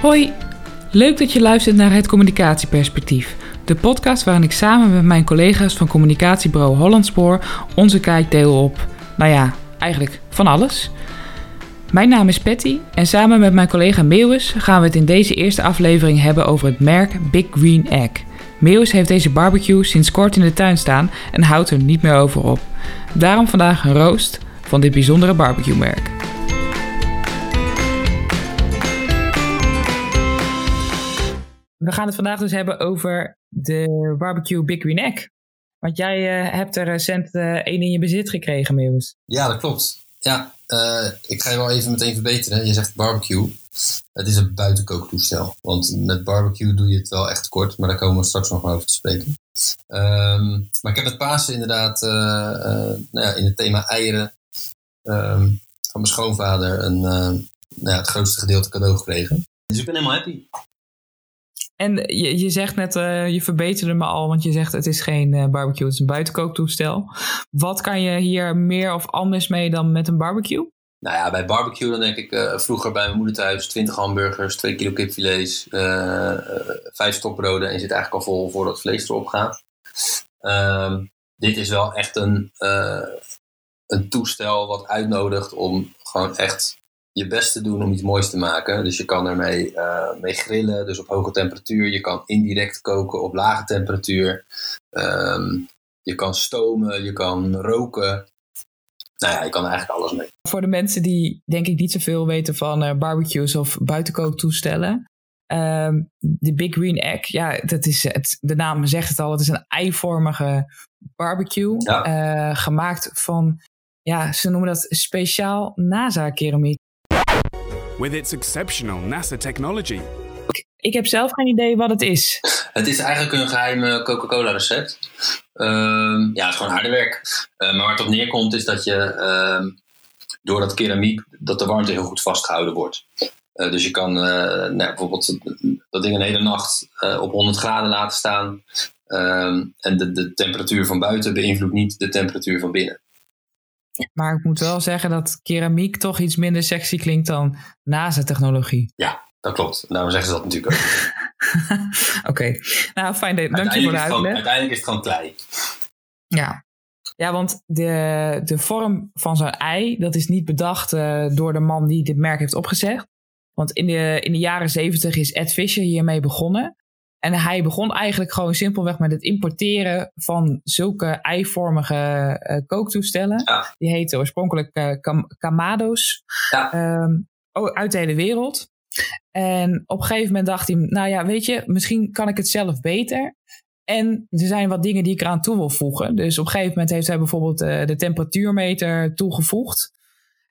Hoi, leuk dat je luistert naar het Communicatieperspectief. De podcast waarin ik samen met mijn collega's van communicatiebureau Hollandspoor onze kijk deel op, nou ja, eigenlijk van alles. Mijn naam is Patty en samen met mijn collega Meeuwis gaan we het in deze eerste aflevering hebben over het merk Big Green Egg. Meeuwis heeft deze barbecue sinds kort in de tuin staan en houdt er niet meer over op. Daarom vandaag een roost van dit bijzondere barbecue We gaan het vandaag dus hebben over de barbecue Big Green Egg. Want jij uh, hebt er recent uh, één in je bezit gekregen, Meeuwis. Ja, dat klopt. Ja, uh, ik ga je wel even meteen verbeteren. Je zegt barbecue. Het is een buitenkooktoestel. Want met barbecue doe je het wel echt kort, maar daar komen we straks nog over te spreken. Um, maar ik heb het Pasen inderdaad nou ja, in het thema eieren um, van mijn schoonvader een, nou ja, het grootste gedeelte cadeau gekregen. Dus ik ben helemaal happy. En je, je zegt net, uh, je verbeterde me al, want je zegt het is geen uh, barbecue, het is een buitenkooktoestel. Wat kan je hier meer of anders mee dan met een barbecue? Nou ja, bij barbecue dan denk ik uh, vroeger bij mijn moeder thuis 20 hamburgers, 2 kilo kipfilets, 5 stokbroden en zit eigenlijk al vol voordat het vlees erop gaat. Um, dit is wel echt een, een toestel wat uitnodigt om gewoon echt je best te doen om iets moois te maken. Dus je kan ermee uh, mee grillen, dus op hoge temperatuur. Je kan indirect koken op lage temperatuur. Um, je kan stomen, je kan roken. Nou ja, je kan er eigenlijk alles mee. Voor de mensen die denk ik niet zoveel weten van uh, barbecues of buitenkooktoestellen. Um, de Big Green Egg, ja, dat is het, de naam zegt het al, het is een eivormige barbecue. Ja. Uh, gemaakt van, ja, ze noemen dat speciaal NASA-keramiek. With its exceptional NASA technology. Ik heb zelf geen idee wat het is. Het is eigenlijk een geheim Coca-Cola recept. Um, ja, het is gewoon harde werk. Uh, maar waar het op neerkomt is dat je uh, door dat keramiek, dat de warmte heel goed vastgehouden wordt. Uh, dus je kan nou, bijvoorbeeld dat ding een hele nacht op 100 graden laten staan. Um, en de, de temperatuur van buiten beïnvloedt niet de temperatuur van binnen. Maar ik moet wel zeggen dat keramiek toch iets minder sexy klinkt dan NASA-technologie. Ja, dat klopt. Daarom zeggen ze dat natuurlijk ook. Oké, okay. nou fijn, dank je voor de uitleg. Uiteindelijk is het gewoon klei. Ja, ja, want de, de vorm van zo'n ei, dat is niet bedacht uh, door de man die dit merk heeft opgezet. Want in de, in de jaren zeventig is Ed Fisher hiermee begonnen. En hij begon eigenlijk gewoon simpelweg met het importeren van zulke eivormige uh, kooktoestellen. Ja. Die heten oorspronkelijk uh, kam Kamado's. Ja. Um, uit de hele wereld. En op een gegeven moment dacht hij, nou ja, weet je, misschien kan ik het zelf beter. En er zijn wat dingen die ik eraan toe wil voegen. Dus op een gegeven moment heeft hij bijvoorbeeld uh, de temperatuurmeter toegevoegd.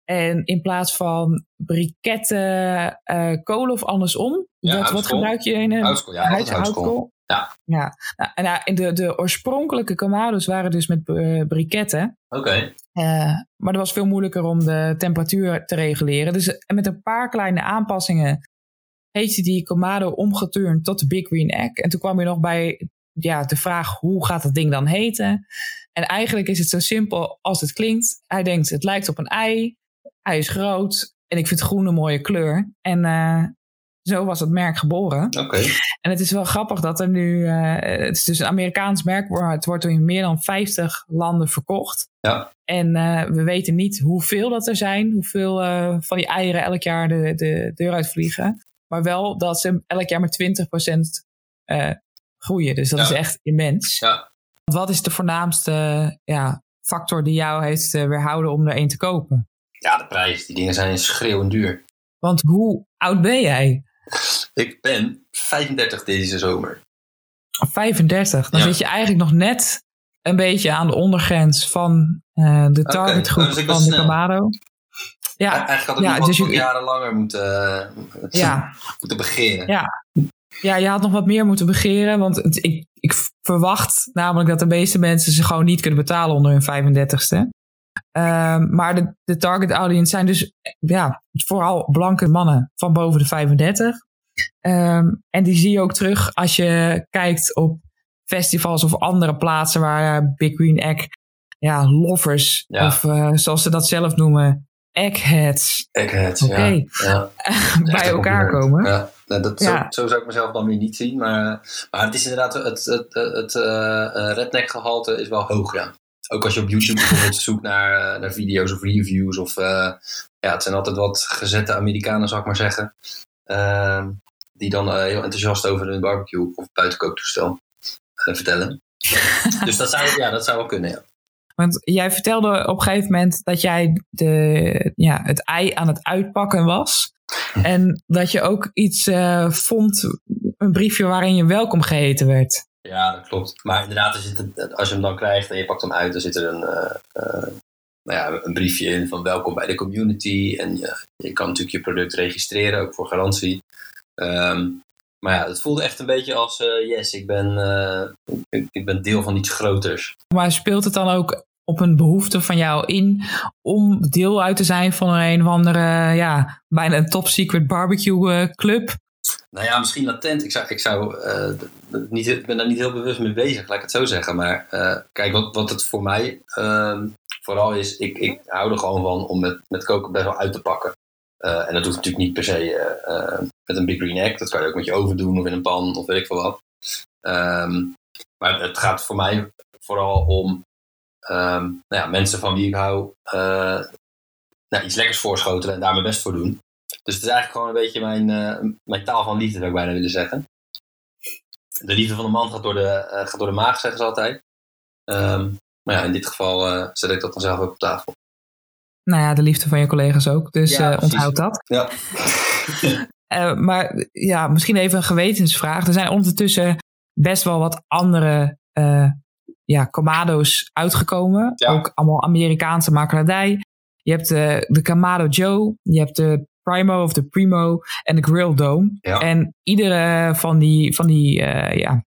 En in plaats van briketten, uh, kolen of andersom. Ja, wat, wat gebruik je in een houtskool? Ja, houtskool? Ja. ja. Nou, en nou, de, de oorspronkelijke Kamado's waren dus met uh, briketten. Oké. Okay. Uh, maar dat was veel moeilijker om de temperatuur te reguleren. Dus met een paar kleine aanpassingen heeft hij die Kamado omgeturnd tot de Big Green Egg. En toen kwam je nog bij ja, de vraag hoe gaat het ding dan heten? En eigenlijk is het zo simpel als het klinkt. Hij denkt het lijkt op een ei. Hij is groot en ik vind groen een mooie kleur. En uh, zo was het merk geboren. Oké. Okay. En het is wel grappig dat er nu, uh, het is dus een Amerikaans merk, het wordt in meer dan 50 landen verkocht. Ja. En uh, we weten niet hoeveel dat er zijn, hoeveel van die eieren elk jaar de, de deur uitvliegen. Maar wel dat ze elk jaar met 20% groeien. Dus dat ja. is echt immens. Ja. Wat is de voornaamste ja, factor die jou heeft weerhouden om er een te kopen? Ja, de prijs. Die dingen zijn schreeuwend duur. Want hoe oud ben jij? Ik ben 35 deze zomer. 35? Dan Ja. zit je eigenlijk nog net een beetje aan de ondergrens van uh, de targetgroep dus ik was van de. Camaro. Ja, Eigenlijk had ik ja, nog dus wat je- jaren langer moeten, eh, Ja. moeten begeren. Ja. ja, je had nog wat meer moeten begeren. Want het- ik, ik verwacht namelijk dat de meeste mensen ze gewoon niet kunnen betalen onder hun 35ste. Ehm, maar de, de target audience zijn dus ja, vooral blanke mannen van boven de 35. Ehm, en die zie je ook terug als je kijkt op festivals of andere plaatsen waar eh, Big Green Egg, ja, lovers, Ja. of eh, zoals ze dat zelf noemen, eggheads, Eggheads, Oké. ja. ja. bij elkaar komen. Ja. Nou, dat, zo, zo zou ik mezelf dan weer niet zien. Maar, maar het is inderdaad, het, het, het, het eh, redneck gehalte is wel hoog, ja. Ook als je op YouTube bijvoorbeeld zoekt naar, eh, naar video's of reviews. Of, eh, ja, het zijn altijd wat gezette Amerikanen, zou ik maar zeggen. Ehm, die dan eh, heel enthousiast over hun barbecue of buitenkooktoestel vertellen. dus dat zou, ja, dat zou wel kunnen, ja. Want jij vertelde op een gegeven moment dat jij de, ja, het ei aan het uitpakken was. En dat je ook iets vond, een briefje waarin je welkom geheten werd. Ja, dat klopt. Maar inderdaad, er zit als je hem dan krijgt en je pakt hem uit, dan zit er een, eh, eh, nou ja, een briefje in van welkom bij de community. En je, je kan natuurlijk je product registreren, ook voor garantie. Ehm, maar ja, het voelde echt een beetje als, eh, yes, ik ben, ik, ik ben deel van iets groters. Maar speelt het dan ook op een behoefte van jou in om deel uit te zijn van een of andere, ja, bijna een top secret barbecue club? Nou ja, misschien latent. Ik, zou, ik, zou, eh, niet, ik ben daar niet heel bewust mee bezig, laat ik het zo zeggen. Maar eh, kijk, wat, wat het voor mij ehm, vooral is, ik, ik hou er gewoon van om met, met koken best wel uit te pakken. Eh, en dat hoeft natuurlijk niet per se met een Big Green Egg. Dat kan je ook met je oven doen of in een pan of weet ik veel wat. Ehm, maar het gaat voor mij vooral om ehm, nou ja, mensen van wie ik hou nou, iets lekkers voorschotelen en daar mijn best voor doen. Dus het is eigenlijk gewoon een beetje mijn, eh, mijn taal van liefde, zou ik bijna willen zeggen. De liefde van de man gaat door de, eh, gaat door de maag, zeggen ze altijd. Ehm, maar ja, in dit geval eh, zet ik dat dan zelf ook op tafel. Nou ja, de liefde van je collega's ook. Dus Ja, onthoud dat. Ja. Maar ja, misschien even een gewetensvraag. Er zijn ondertussen best wel wat andere eh ja, Kamado's uitgekomen. Ja. Ook allemaal Amerikaanse makelaardij. Je hebt de, de Kamado Joe, je hebt de Primo of de Primo en de Grill Dome. Ja. En iedere van die, van die eh, ja,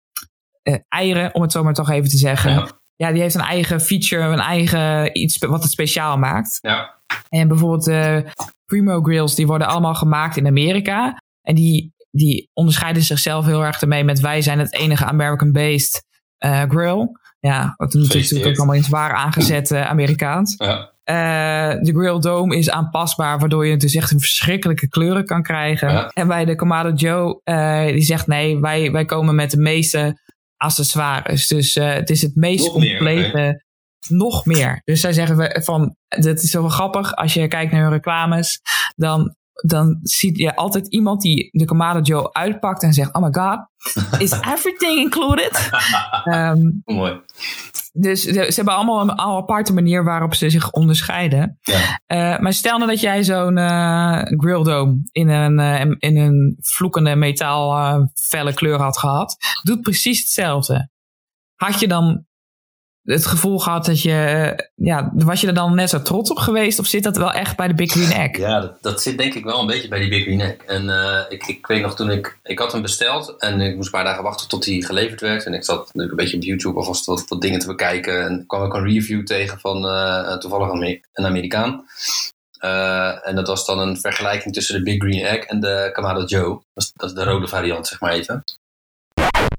eh, eieren, om het zo maar toch even te zeggen, Ja. ja, die heeft een eigen feature, een eigen iets wat het speciaal maakt. Ja. En bijvoorbeeld de Primo Grills, die worden allemaal gemaakt in Amerika. En die, die onderscheiden zichzelf heel erg ermee met wij zijn het enige American-based eh, grill. Ja, wat natuurlijk ook allemaal in zwaar aangezet eh, Amerikaans. Ja. Eh, de Grill Dome is aanpasbaar, waardoor je dus echt een verschrikkelijke kleuren kan krijgen. Ja. En bij de Kamado Joe, eh, die zegt nee, wij, wij komen met de meeste accessoires. Dus eh, het is het meest Nog meer, complete, nog meer. Dus zij zeggen we van, dit is wel grappig, als je kijkt naar hun reclames, dan, dan zie je altijd iemand die de Kamado Joe uitpakt en zegt, oh my god, is everything included? Ehm, Mooi. Dus de- ze hebben allemaal een, aparte manier waarop ze zich onderscheiden. Ja. Eh, maar stel nou dat jij zo'n eh grill dome in een, eh, in een vloekende metaal eh, felle kleur had gehad. Doet precies hetzelfde. Had je dan het gevoel gehad dat je... eh, ja, was je er dan net zo trots op geweest? Of zit dat wel echt bij de Big Green Egg? Ja, dat, zit denk ik wel een beetje bij die Big Green Egg. En eh, ik, ik weet nog toen ik... Ik had hem besteld en ik moest een paar dagen wachten tot hij geleverd werd. En ik zat natuurlijk een beetje op YouTube alvast wat, wat dingen te bekijken. En kwam ik een review tegen van eh, toevallig een, Amer- een Amerikaan. En dat was dan een vergelijking tussen de Big Green Egg en de Kamado Joe. Dat dat is de rode variant, zeg maar even.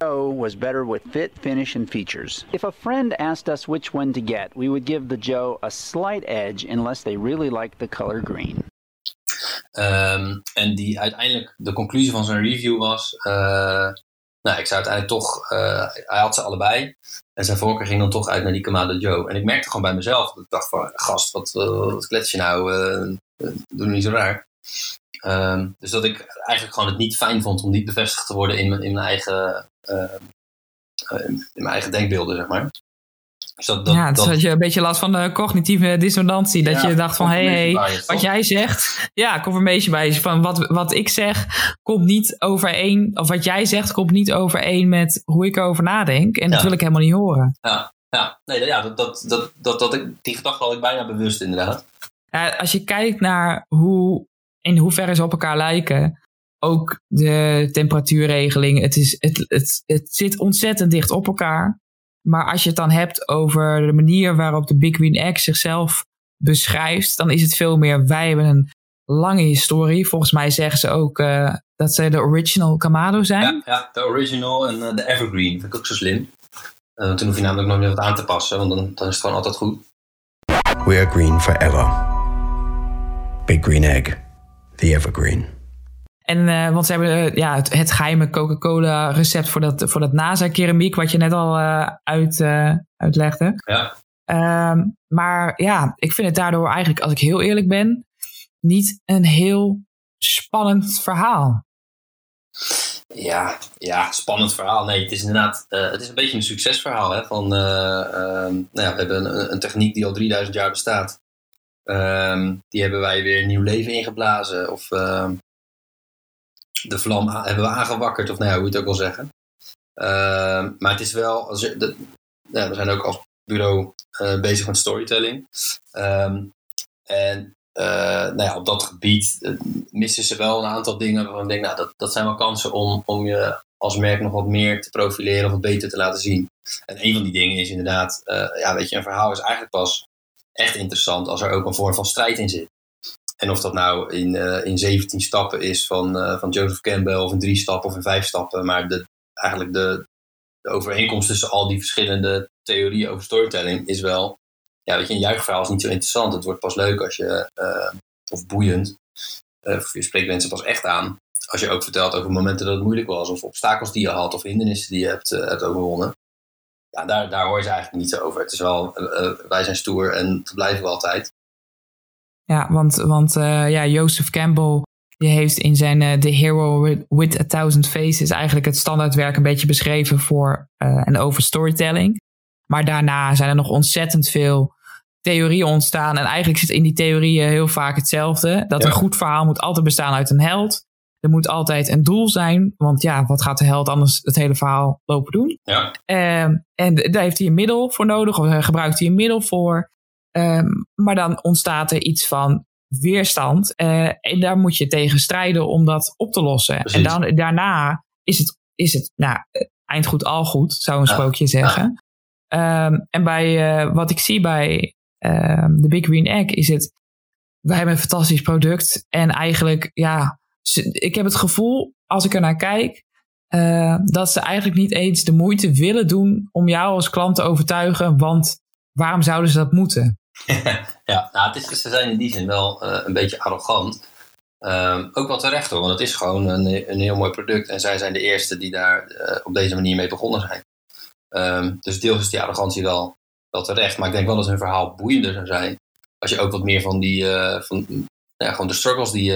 Joe was better with fit, finish, and features. If a friend asked us which one to get, we would give the Joe a slight edge unless they really liked the color green. Ehm, en die uiteindelijk, de conclusie van zijn review was. eh, nou, ik zou uiteindelijk toch. eh, hij had ze allebei. En zijn voorkeur ging dan toch uit naar die Kamado Joe. En ik merkte gewoon bij mezelf. Dat ik dacht van, gast, wat, eh, wat klets je nou? eh, doe niet zo raar. Ehm, dus dat ik eigenlijk gewoon het niet fijn vond om niet bevestigd te worden in mijn, in mijn eigen. eh, eh, in mijn eigen denkbeelden, zeg maar. Dus dat, dat, ja, het dat, had je een beetje last van de cognitieve dissonantie. Dat Ja, je dacht van, hé, hey, bias, wat jij zegt... Ja, confirmation bias. Van wat, wat ik zeg komt niet overeen... Of wat jij zegt komt niet overeen met hoe ik erover nadenk. En dat wil ik helemaal niet horen. Ja, ja, nee, ja dat, dat, dat, dat, dat, ik- die gedachte had ik bijna bewust, inderdaad. Ja, als je kijkt naar hoe... In hoeverre ze op elkaar lijken... Ook de temperatuurregeling. Het, is, het, het, het zit ontzettend dicht op elkaar. Maar als je het dan hebt over de manier waarop de Big Green Egg zichzelf beschrijft, dan is het veel meer. Wij hebben een lange historie. Volgens mij zeggen ze ook eh, dat ze de original Kamado zijn. Ja, ja de original en eh, de evergreen vind ik ook zo slim. Eh, toen hoef je namelijk nog meer wat aan te passen, want dan, dan is het gewoon altijd goed. We are green forever. Big Green Egg, the evergreen. En, uh, want ze hebben uh, ja, het, het geheime Coca-Cola recept voor dat, voor dat NASA-keramiek, wat je net al uh, uit, uitlegde. Ja. Um, maar ja, ik vind het daardoor eigenlijk, als ik heel eerlijk ben, niet een heel spannend verhaal. Ja, ja, spannend verhaal. Nee, het is inderdaad het is een beetje een succesverhaal. Hè, van, nou ja, we hebben een, een techniek die al 3000 jaar bestaat. Um, die hebben wij weer nieuw leven ingeblazen. Of ehm, de vlam hebben we aangewakkerd, of nou ja, hoe je het ook wil zeggen. Uh, maar het is wel, als ja, we zijn ook als bureau uh, bezig met storytelling. En uh, nou ja, op dat gebied uh, missen ze wel een aantal dingen waarvan ik denk, nou, dat, dat zijn wel kansen om, om je als merk nog wat meer te profileren of wat beter te laten zien. En een van die dingen is inderdaad, ja, weet je, een verhaal is eigenlijk pas echt interessant als er ook een vorm van strijd in zit. En of dat nou in, uh, in 17 stappen is van, uh, van Joseph Campbell, of in drie stappen of in vijf stappen. Maar de, eigenlijk de, de overeenkomst tussen al die verschillende theorieën over storytelling is wel. Ja, weet je, een juichverhaal is niet zo interessant. Het wordt pas leuk als je. Uh, of boeiend. of je spreekt mensen pas echt aan. Als je ook vertelt over momenten dat het moeilijk was. Of obstakels die je had. Of hindernissen die je hebt, hebt overwonnen. Ja, daar, daar hoor je ze eigenlijk niet over. Het is wel. wij zijn stoer en dat blijven we altijd. Ja, want, want uh, ja, Joseph Campbell die heeft in zijn uh, The Hero with, a Thousand Faces eigenlijk het standaardwerk een beetje beschreven voor en over storytelling. Maar daarna zijn er nog ontzettend veel theorieën ontstaan. En eigenlijk zit in die theorieën heel vaak hetzelfde. Dat ja. een goed verhaal moet altijd bestaan uit een held. Er moet altijd een doel zijn. Want ja, wat gaat de held anders het hele verhaal lopen doen? Ja. Uh, en daar heeft hij een middel voor nodig. Of gebruikt hij een middel voor. Um, maar dan ontstaat er iets van weerstand. Uh, en daar moet je tegen strijden om dat op te lossen. Precies. En dan, daarna is het, is het nou, eind goed al goed, zou een Ja. sprookje zeggen. Ehm, en bij uh, wat ik zie bij ehm, de Big Green Egg is het... Wij hebben een fantastisch product. En eigenlijk, ja... ik heb het gevoel, als ik er naar kijk... eh, dat ze eigenlijk niet eens de moeite willen doen om jou als klant te overtuigen. Want waarom zouden ze dat moeten? ja, nou, het is, ze zijn in die zin wel eh, een beetje arrogant. Ehm, ook wel terecht hoor, want het is gewoon een, een heel mooi product. En zij zijn de eerste die daar eh, op deze manier mee begonnen zijn. Ehm, dus deels is die arrogantie wel, wel terecht. Maar ik denk wel dat hun verhaal boeiender zou zijn. Als je ook wat meer van die, van, ja, gewoon de struggles die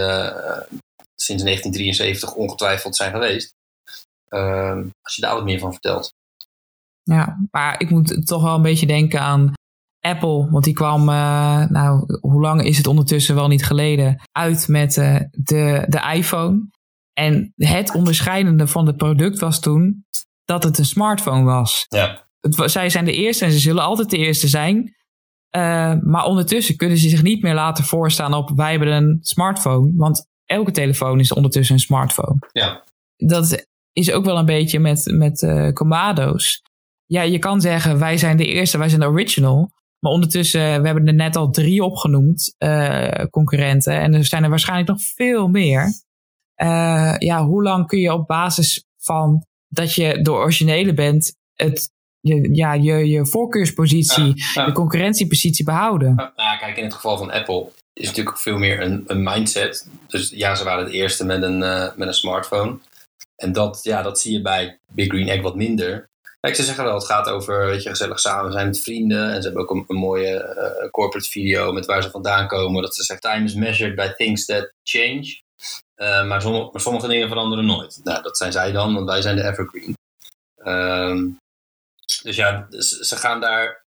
sinds 1973 ongetwijfeld zijn geweest. ehm, als je daar wat meer van vertelt. Ja, maar ik moet toch wel een beetje denken aan Apple. Want die kwam, eh, nou, hoe lang is het ondertussen wel niet geleden, uit met eh, de, de iPhone. En het onderscheidende van het product was toen dat het een smartphone was. Ja, Het, zij zijn de eerste en ze zullen altijd de eerste zijn. Eh, maar ondertussen kunnen ze zich niet meer laten voorstaan op wij hebben een smartphone. Want elke telefoon is ondertussen een smartphone. ja, Dat is ook wel een beetje met, met eh, commando's. Ja, je kan zeggen wij zijn de eerste, wij zijn de original. Maar ondertussen, we hebben er net al drie opgenoemd, eh, concurrenten. En er zijn er waarschijnlijk nog veel meer. Eh, ja, hoe lang kun je op basis van dat je de originele bent, het, je, ja, je, je voorkeurspositie, ja. de concurrentiepositie behouden? Nou kijk, in het geval van Apple is natuurlijk veel meer een, een mindset. Dus ja, ze waren de eerste met een, eh, met een smartphone. En dat, ja, dat zie je bij Big Green Egg wat minder. Kijk, ze zeggen wel, het gaat over weet je, gezellig samen zijn met vrienden. En ze hebben ook een, mooie eh, corporate video met waar ze vandaan komen. Dat ze zegt, time is measured by things that change. Eh, maar, sommige, dingen veranderen nooit. Nou, dat zijn zij dan, want wij zijn de evergreen. Ehm, dus ja, ze gaan daar...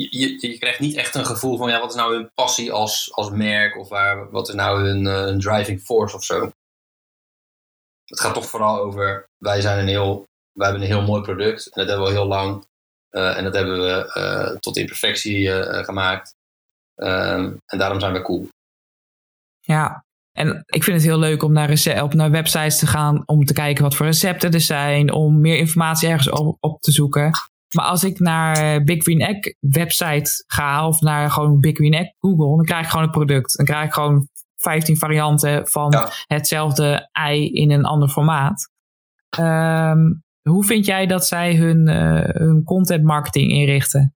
je, je, krijgt niet echt een gevoel van ja, wat is nou hun passie als, als merk of waar, wat is nou hun, eh, hun driving force of zo. Het gaat toch vooral over wij zijn een heel, wij hebben een heel mooi product en dat hebben we al heel lang eh, en dat hebben we eh, tot in perfectie eh, gemaakt. Ehm, en daarom zijn we cool. Ja, en ik vind het heel leuk om naar, rece- op naar websites te gaan om te kijken wat voor recepten er zijn, om meer informatie ergens op, op te zoeken. Maar als ik naar eh, Big Green Egg website ga of naar gewoon Big Green Egg Google, dan krijg ik gewoon het product. Dan krijg ik gewoon 15 varianten van Ja. hetzelfde ei in een ander formaat. Ehm, hoe vind jij dat zij hun, eh, hun content marketing inrichten?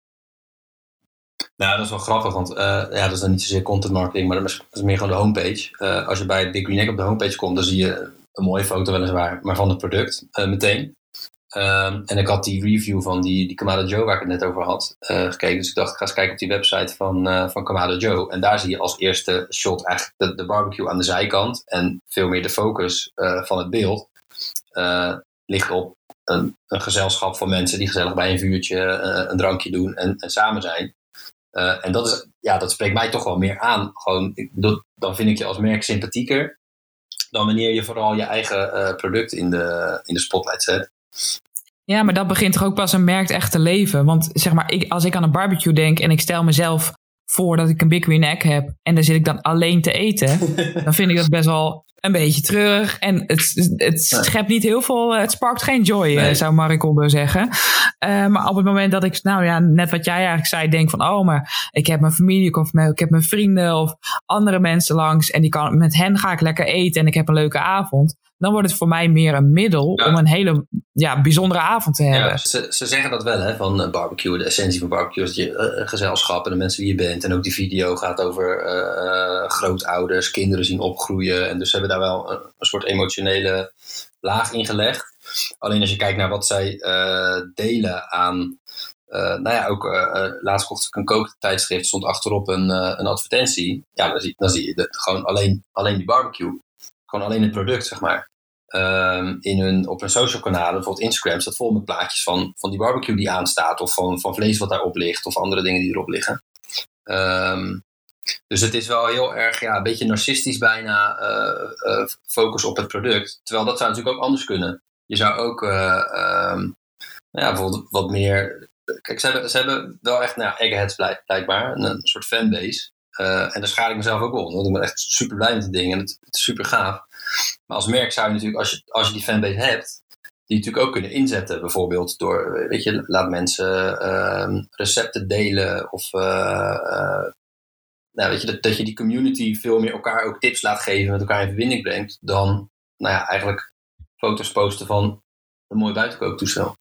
Nou, dat is wel grappig, want uh, ja, dat is dan niet zozeer content marketing, maar dat is, dat is meer gewoon de homepage. Uh, als je bij Big Green Egg op de homepage komt, dan zie je een mooie foto weliswaar, maar van het product meteen. Um, en ik had die review van die, die Kamado Joe waar ik het net over had gekeken. Dus ik dacht, ik ga eens kijken op die website van, van Kamado Joe. En daar zie je als eerste shot eigenlijk de, barbecue aan de zijkant. En veel meer de focus van het beeld ligt op een, gezelschap van mensen die gezellig bij een vuurtje een drankje doen en, en samen zijn. En dat, is, ja, dat spreekt mij toch wel meer aan. Gewoon, ik, dan vind ik je als merk sympathieker dan wanneer je vooral je eigen product in de, in de spotlight zet. Ja, maar dat begint toch ook pas een merk echt te leven. Want zeg maar, ik, als ik aan een barbecue denk en ik stel mezelf voor dat ik een Big Green Egg heb en daar zit ik dan alleen te eten, dan vind ik dat best wel een beetje treurig. En het, het schept niet heel veel, het sparkt geen joy, nee. zou Marikondo zeggen. Uh, maar op het moment dat ik, nou ja, net wat jij eigenlijk zei, denk van, oh, maar ik heb mijn familie of ik heb mijn vrienden of andere mensen langs en die kan, met hen ga ik lekker eten en ik heb een leuke avond dan wordt het voor mij meer een middel om een hele ja, bijzondere avond te hebben. Ja, ze, ze zeggen dat wel, hè, van barbecue. De essentie van barbecue is je uh, gezelschap en de mensen die je bent. En ook die video gaat over uh, grootouders, kinderen zien opgroeien. En dus ze hebben daar wel een, een soort emotionele laag in gelegd. Alleen als je kijkt naar wat zij uh, delen aan. Nou ja, ook laatst kocht ik een kooktijdschrift, stond achterop een, een advertentie. Ja, dan zie, dan zie je de, gewoon alleen, alleen die barbecue. Gewoon alleen het product, zeg maar. Um, in hun, op hun social kanalen, bijvoorbeeld Instagram, staat vol met plaatjes van, van die barbecue die aanstaat. Of van, van vlees wat daarop ligt. Of andere dingen die erop liggen. Um, dus het is wel heel erg, ja, een beetje narcistisch bijna uh, focus op het product. Terwijl dat zou natuurlijk ook anders kunnen. Je zou ook, uh, um, nou ja, bijvoorbeeld wat meer... Kijk, ze hebben, ze hebben wel echt, nou, eggheads blijkbaar, een soort fanbase. Uh, en daar schaar ik mezelf ook op. Want ik ben echt super blij met die dingen. En het, het, is super gaaf. Maar als merk zou je natuurlijk, als je, als je die fanbase hebt, die natuurlijk ook kunnen inzetten. Bijvoorbeeld door, weet je, laat mensen uh, recepten delen. Of uh, nou, weet je, dat, dat je die community veel meer elkaar ook tips laat geven. Met elkaar in verbinding brengt. Dan, nou ja, eigenlijk foto's posten van een mooi buitenkooktoestel.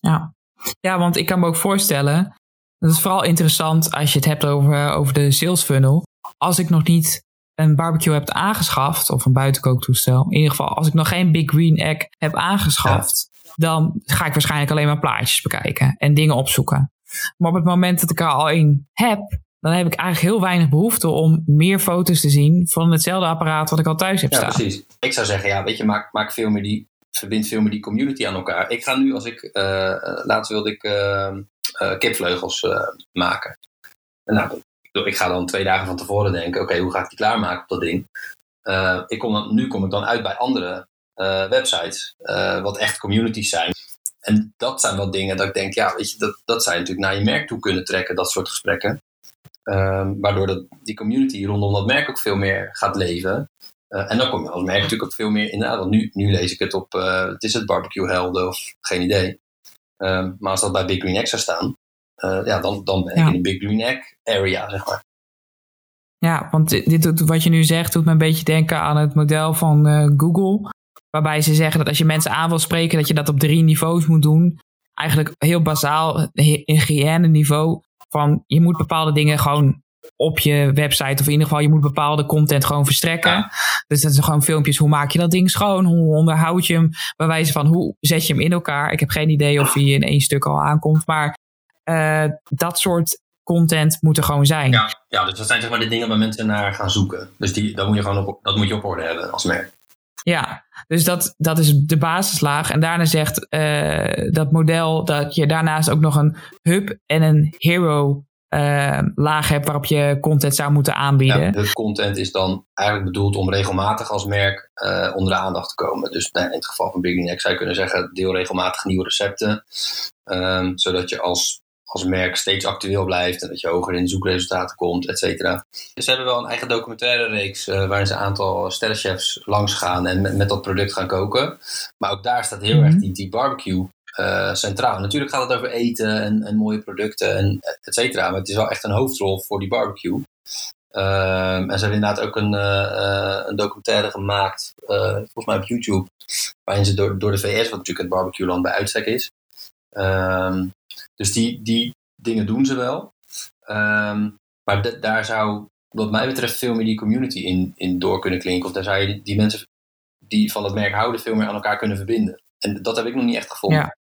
Ja. ja, want ik kan me ook voorstellen dat is vooral interessant als je het hebt over, over de sales funnel. Als ik nog niet een barbecue heb aangeschaft, of een buitenkooktoestel, in ieder geval als ik nog geen Big Green Egg heb aangeschaft, dan ga ik waarschijnlijk alleen maar plaatjes bekijken en dingen opzoeken. Maar op het moment dat ik er al één heb, dan heb ik eigenlijk heel weinig behoefte om meer foto's te zien van hetzelfde apparaat wat ik al thuis heb staan. Ja, precies. Ik zou zeggen, ja, weet je, maak, maak veel meer die, verbind veel meer die community aan elkaar. Ik ga nu, als ik, uh, laatst wilde ik uh, uh, kipvleugels maken. En nou, ik ga dan twee dagen van tevoren denken, oké, hoe ga ik die klaarmaken op dat ding? Ik kom dan, nu kom ik dan uit bij andere websites, wat echt communities zijn. En dat zijn wel dingen dat ik denk, ja, weet je, dat, dat je natuurlijk naar je merk toe kunnen trekken, dat soort gesprekken. Um, waardoor dat, die community rondom dat merk ook veel meer gaat leven. Uh, en dan kom je als merk natuurlijk ook veel meer in. Want nu, nu lees ik het op, uh, het is het barbecue helden of geen idee. Um, maar als dat bij Big Green Egg zou staan, uh, ja, dan, dan ben ik in de Big Green Egg area, zeg maar. Ja, want dit, wat je nu zegt doet me een beetje denken aan het model van uh, Google. Waarbij ze zeggen dat als je mensen aan wil spreken, dat je dat op drie niveaus moet doen. Eigenlijk heel bazaal, hygiëne niveau. Van je moet bepaalde dingen gewoon op je website. Of in ieder geval, je moet bepaalde content gewoon verstrekken. Dus dat is gewoon filmpjes. Hoe maak je dat ding schoon? Hoe onderhoud je hem? Bij wijze van, hoe zet je hem in elkaar? Ik heb geen idee of hij in één stuk al aankomt. Maar uh, dat soort content moet er gewoon zijn. Ja, ja, dus dat zijn zeg maar de dingen waar mensen naar gaan zoeken. Dus die, dat moet je gewoon op, dat moet je op orde hebben als merk. Ja, dus dat, dat is de basislaag. En daarna zegt uh, dat model dat je daarnaast ook nog een hub en een hero uh, laag hebt waarop je content zou moeten aanbieden. Ja, de content is dan eigenlijk bedoeld om regelmatig als merk uh, onder de aandacht te komen. Dus nou, in het geval van Big Neck zou je kunnen zeggen, deel regelmatig nieuwe recepten. Um, zodat je als als merk steeds actueel blijft en dat je hoger in zoekresultaten komt, et cetera. Dus ze hebben wel een eigen documentaire reeks uh, waarin ze een aantal sterrenchefs langs gaan en met, met, dat product gaan koken. Maar ook daar staat heel mm -hmm. erg die, die barbecue uh, centraal. Natuurlijk gaat het over eten en, en, mooie producten en et cetera, maar het is wel echt een hoofdrol voor die barbecue. Uh, en ze hebben inderdaad ook een, uh, een documentaire gemaakt, volgens mij op YouTube, waarin ze door, door de VS, wat natuurlijk het barbecue land bij uitstek is, ehm, dus die, die dingen doen ze wel. Ehm, maar daar zou, wat mij betreft, veel meer die community in, in door kunnen klinken. Of daar zou je die, die mensen die van het merk houden veel meer aan elkaar kunnen verbinden. En dat heb ik nog niet echt gevonden. Ja.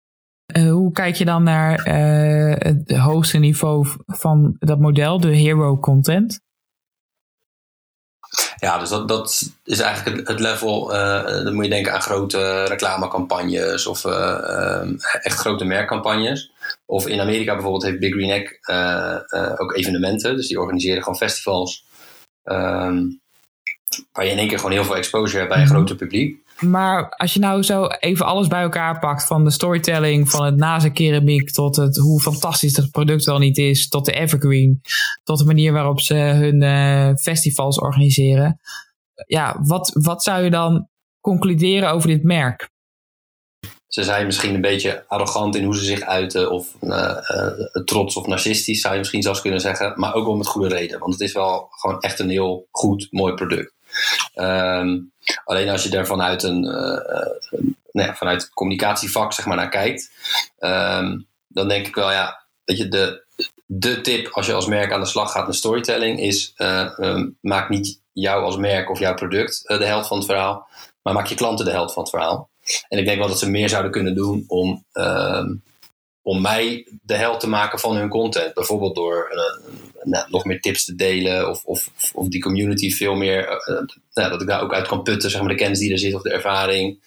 Uh, hoe kijk je dan naar uh, het hoogste niveau van dat model, de hero content? Ja, dus dat, dat is eigenlijk het, het level. Uh, dan moet je denken aan grote reclamecampagnes of echt grote merkcampagnes. Of in Amerika bijvoorbeeld heeft Big Green Egg ook evenementen. Dus die organiseren gewoon festivals. Um, waar je in één keer gewoon heel veel exposure hebt bij een mhm. groter publiek. Maar als je nou zo even alles bij elkaar pakt, van de storytelling, van het nazen keramiek, tot het, hoe fantastisch het product wel niet is, tot de evergreen, tot de manier waarop ze hun uh, festivals organiseren. Ja, wat, wat zou je dan concluderen over dit merk? Ze zijn misschien een beetje arrogant in hoe ze zich uiten, of uh, uh, trots of narcistisch zou je misschien zelfs kunnen zeggen, maar ook wel met goede reden, want het is wel gewoon echt een heel goed, mooi product. Um, alleen als je er vanuit een, uh, nou ja, vanuit communicatievak zeg maar, naar kijkt, um, dan denk ik wel, ja, dat je de, de tip als je als merk aan de slag gaat met storytelling is: uh, um, maak niet jou als merk of jouw product de helft van het verhaal, maar maak je klanten de helft van het verhaal. En ik denk wel dat ze meer zouden kunnen doen om om mij de held te maken van hun content. Bijvoorbeeld door uh, nou, nog meer tips te delen of, of, die community veel meer, uh, nou, dat ik daar ook uit kan putten, zeg maar, de kennis die er zit of de ervaring.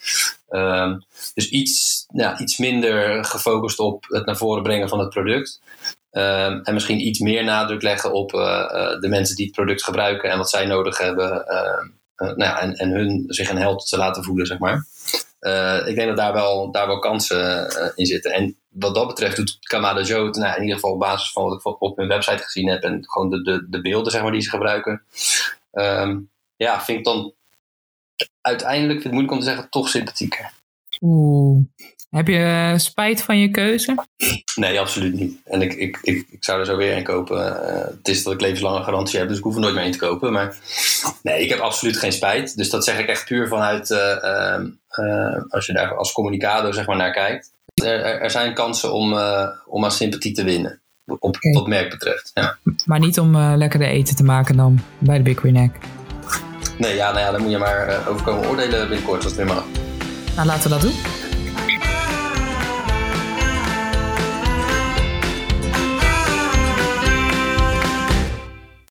Um, dus iets, nou, iets minder gefocust op het naar voren brengen van het product. Um, en misschien iets meer nadruk leggen op de mensen die het product gebruiken en wat zij nodig hebben. Ehm, nou, en, en hun zich een held te laten voelen, zeg maar. ik denk dat daar wel, daar wel kansen in zitten. En wat dat betreft doet Kamada Joe nou, in ieder geval op basis van wat ik op hun website gezien heb en gewoon de, de, de beelden zeg maar, die ze gebruiken. Um, ja, vind ik dan uiteindelijk, vind het moeilijk om te zeggen, toch sympathieker. Oeh. Heb je eh, spijt van je keuze? Nee, absoluut niet. En ik, ik, ik, ik zou er zo weer een kopen. Uh, het is dat ik levenslange garantie heb, dus ik hoef er nooit meer een te kopen. Maar nee, ik heb absoluut geen spijt. Dus dat zeg ik echt puur vanuit, uh, als je daar als communicator zeg maar, naar kijkt. Er, er zijn kansen om, uh, om aan sympathie te winnen. Op, okay. Wat merk betreft. Ja. Maar niet om uh, lekkerder eten te maken dan bij de Big Green Egg. Nee, ja, nou ja, dan moet je maar uh, overkomen oordelen binnenkort als het weer mag. Nou, laten we dat doen.